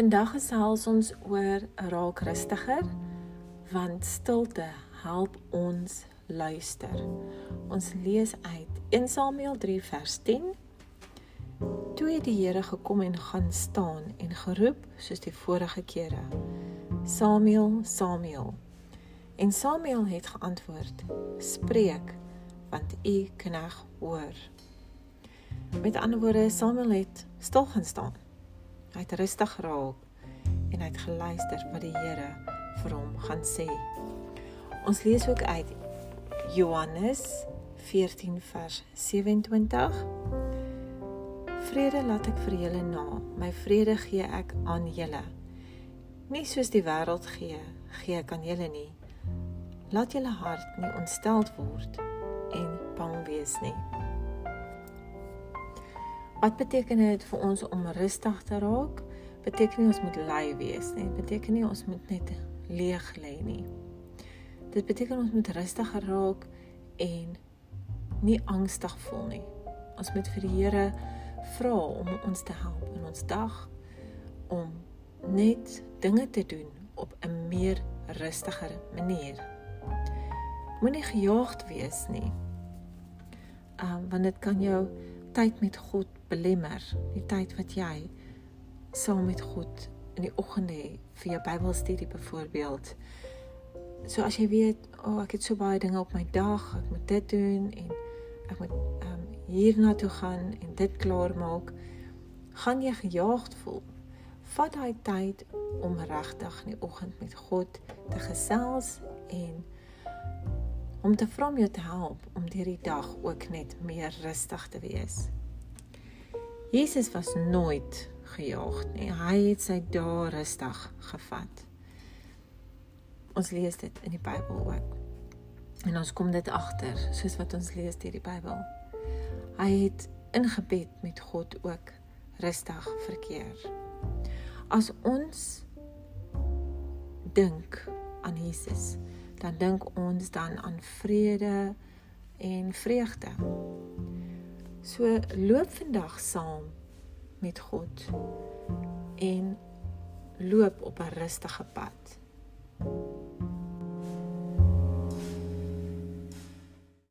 Vandag gesels ons oor raak rustiger want stilte help ons luister. Ons lees uit 1 Samuel 3 vers 10. Toe het die Here gekom en gaan staan en geroep soos die vorige kere. Samuel, Samuel. En Samuel het geantwoord: Spreek, want u knegg hoor. Met ander woorde, Samuel het stil gaan staan. Hy het rustig geraak en hy het geluister wat die Here vir hom gaan sê. Ons lees ook uit Johannes 14 vers 27. Vrede laat ek vir julle na, my vrede gee ek aan julle. Nie soos die wêreld gee, gee ek aan julle nie. Laat julle hart nie ontsteld word en bang wees nie. Wat beteken dit vir ons om rustig te raak? Beteken nie ons moet lui wees nie. Beteken nie ons moet net leeg lê nie. Dit beteken ons moet rustig raak en nie angstig voel nie. Ons moet vir die Here vra om ons te help in ons dag om net dinge te doen op 'n meer rustiger manier. Moenie gejaagd wees nie. Ehm um, want dit kan jou tyd met God belemmer, die tyd wat jy saam met God in die oggende vir jou Bybelstudie byvoorbeeld. So as jy weet, o, oh, ek het so baie dinge op my dag, ek moet dit doen en ek moet ehm um, hierna toe gaan en dit klaar maak, gaan jy gejaagd voel. Vat daai tyd om regtig in die oggend met God te gesels en om te vra om jou te help om hierdie dag ook net meer rustig te wees. Jesus was nooit gejaagd nie. Hy het sy dae rustig gevat. Ons lees dit in die Bybel ook. En ons kom dit agter soos wat ons lees deur die Bybel. Hy het in gebed met God ook rustig verkeer. As ons dink aan Jesus, dan dink ons dan aan vrede en vreugde. So loop vandag saam met God en loop op 'n rustige pad.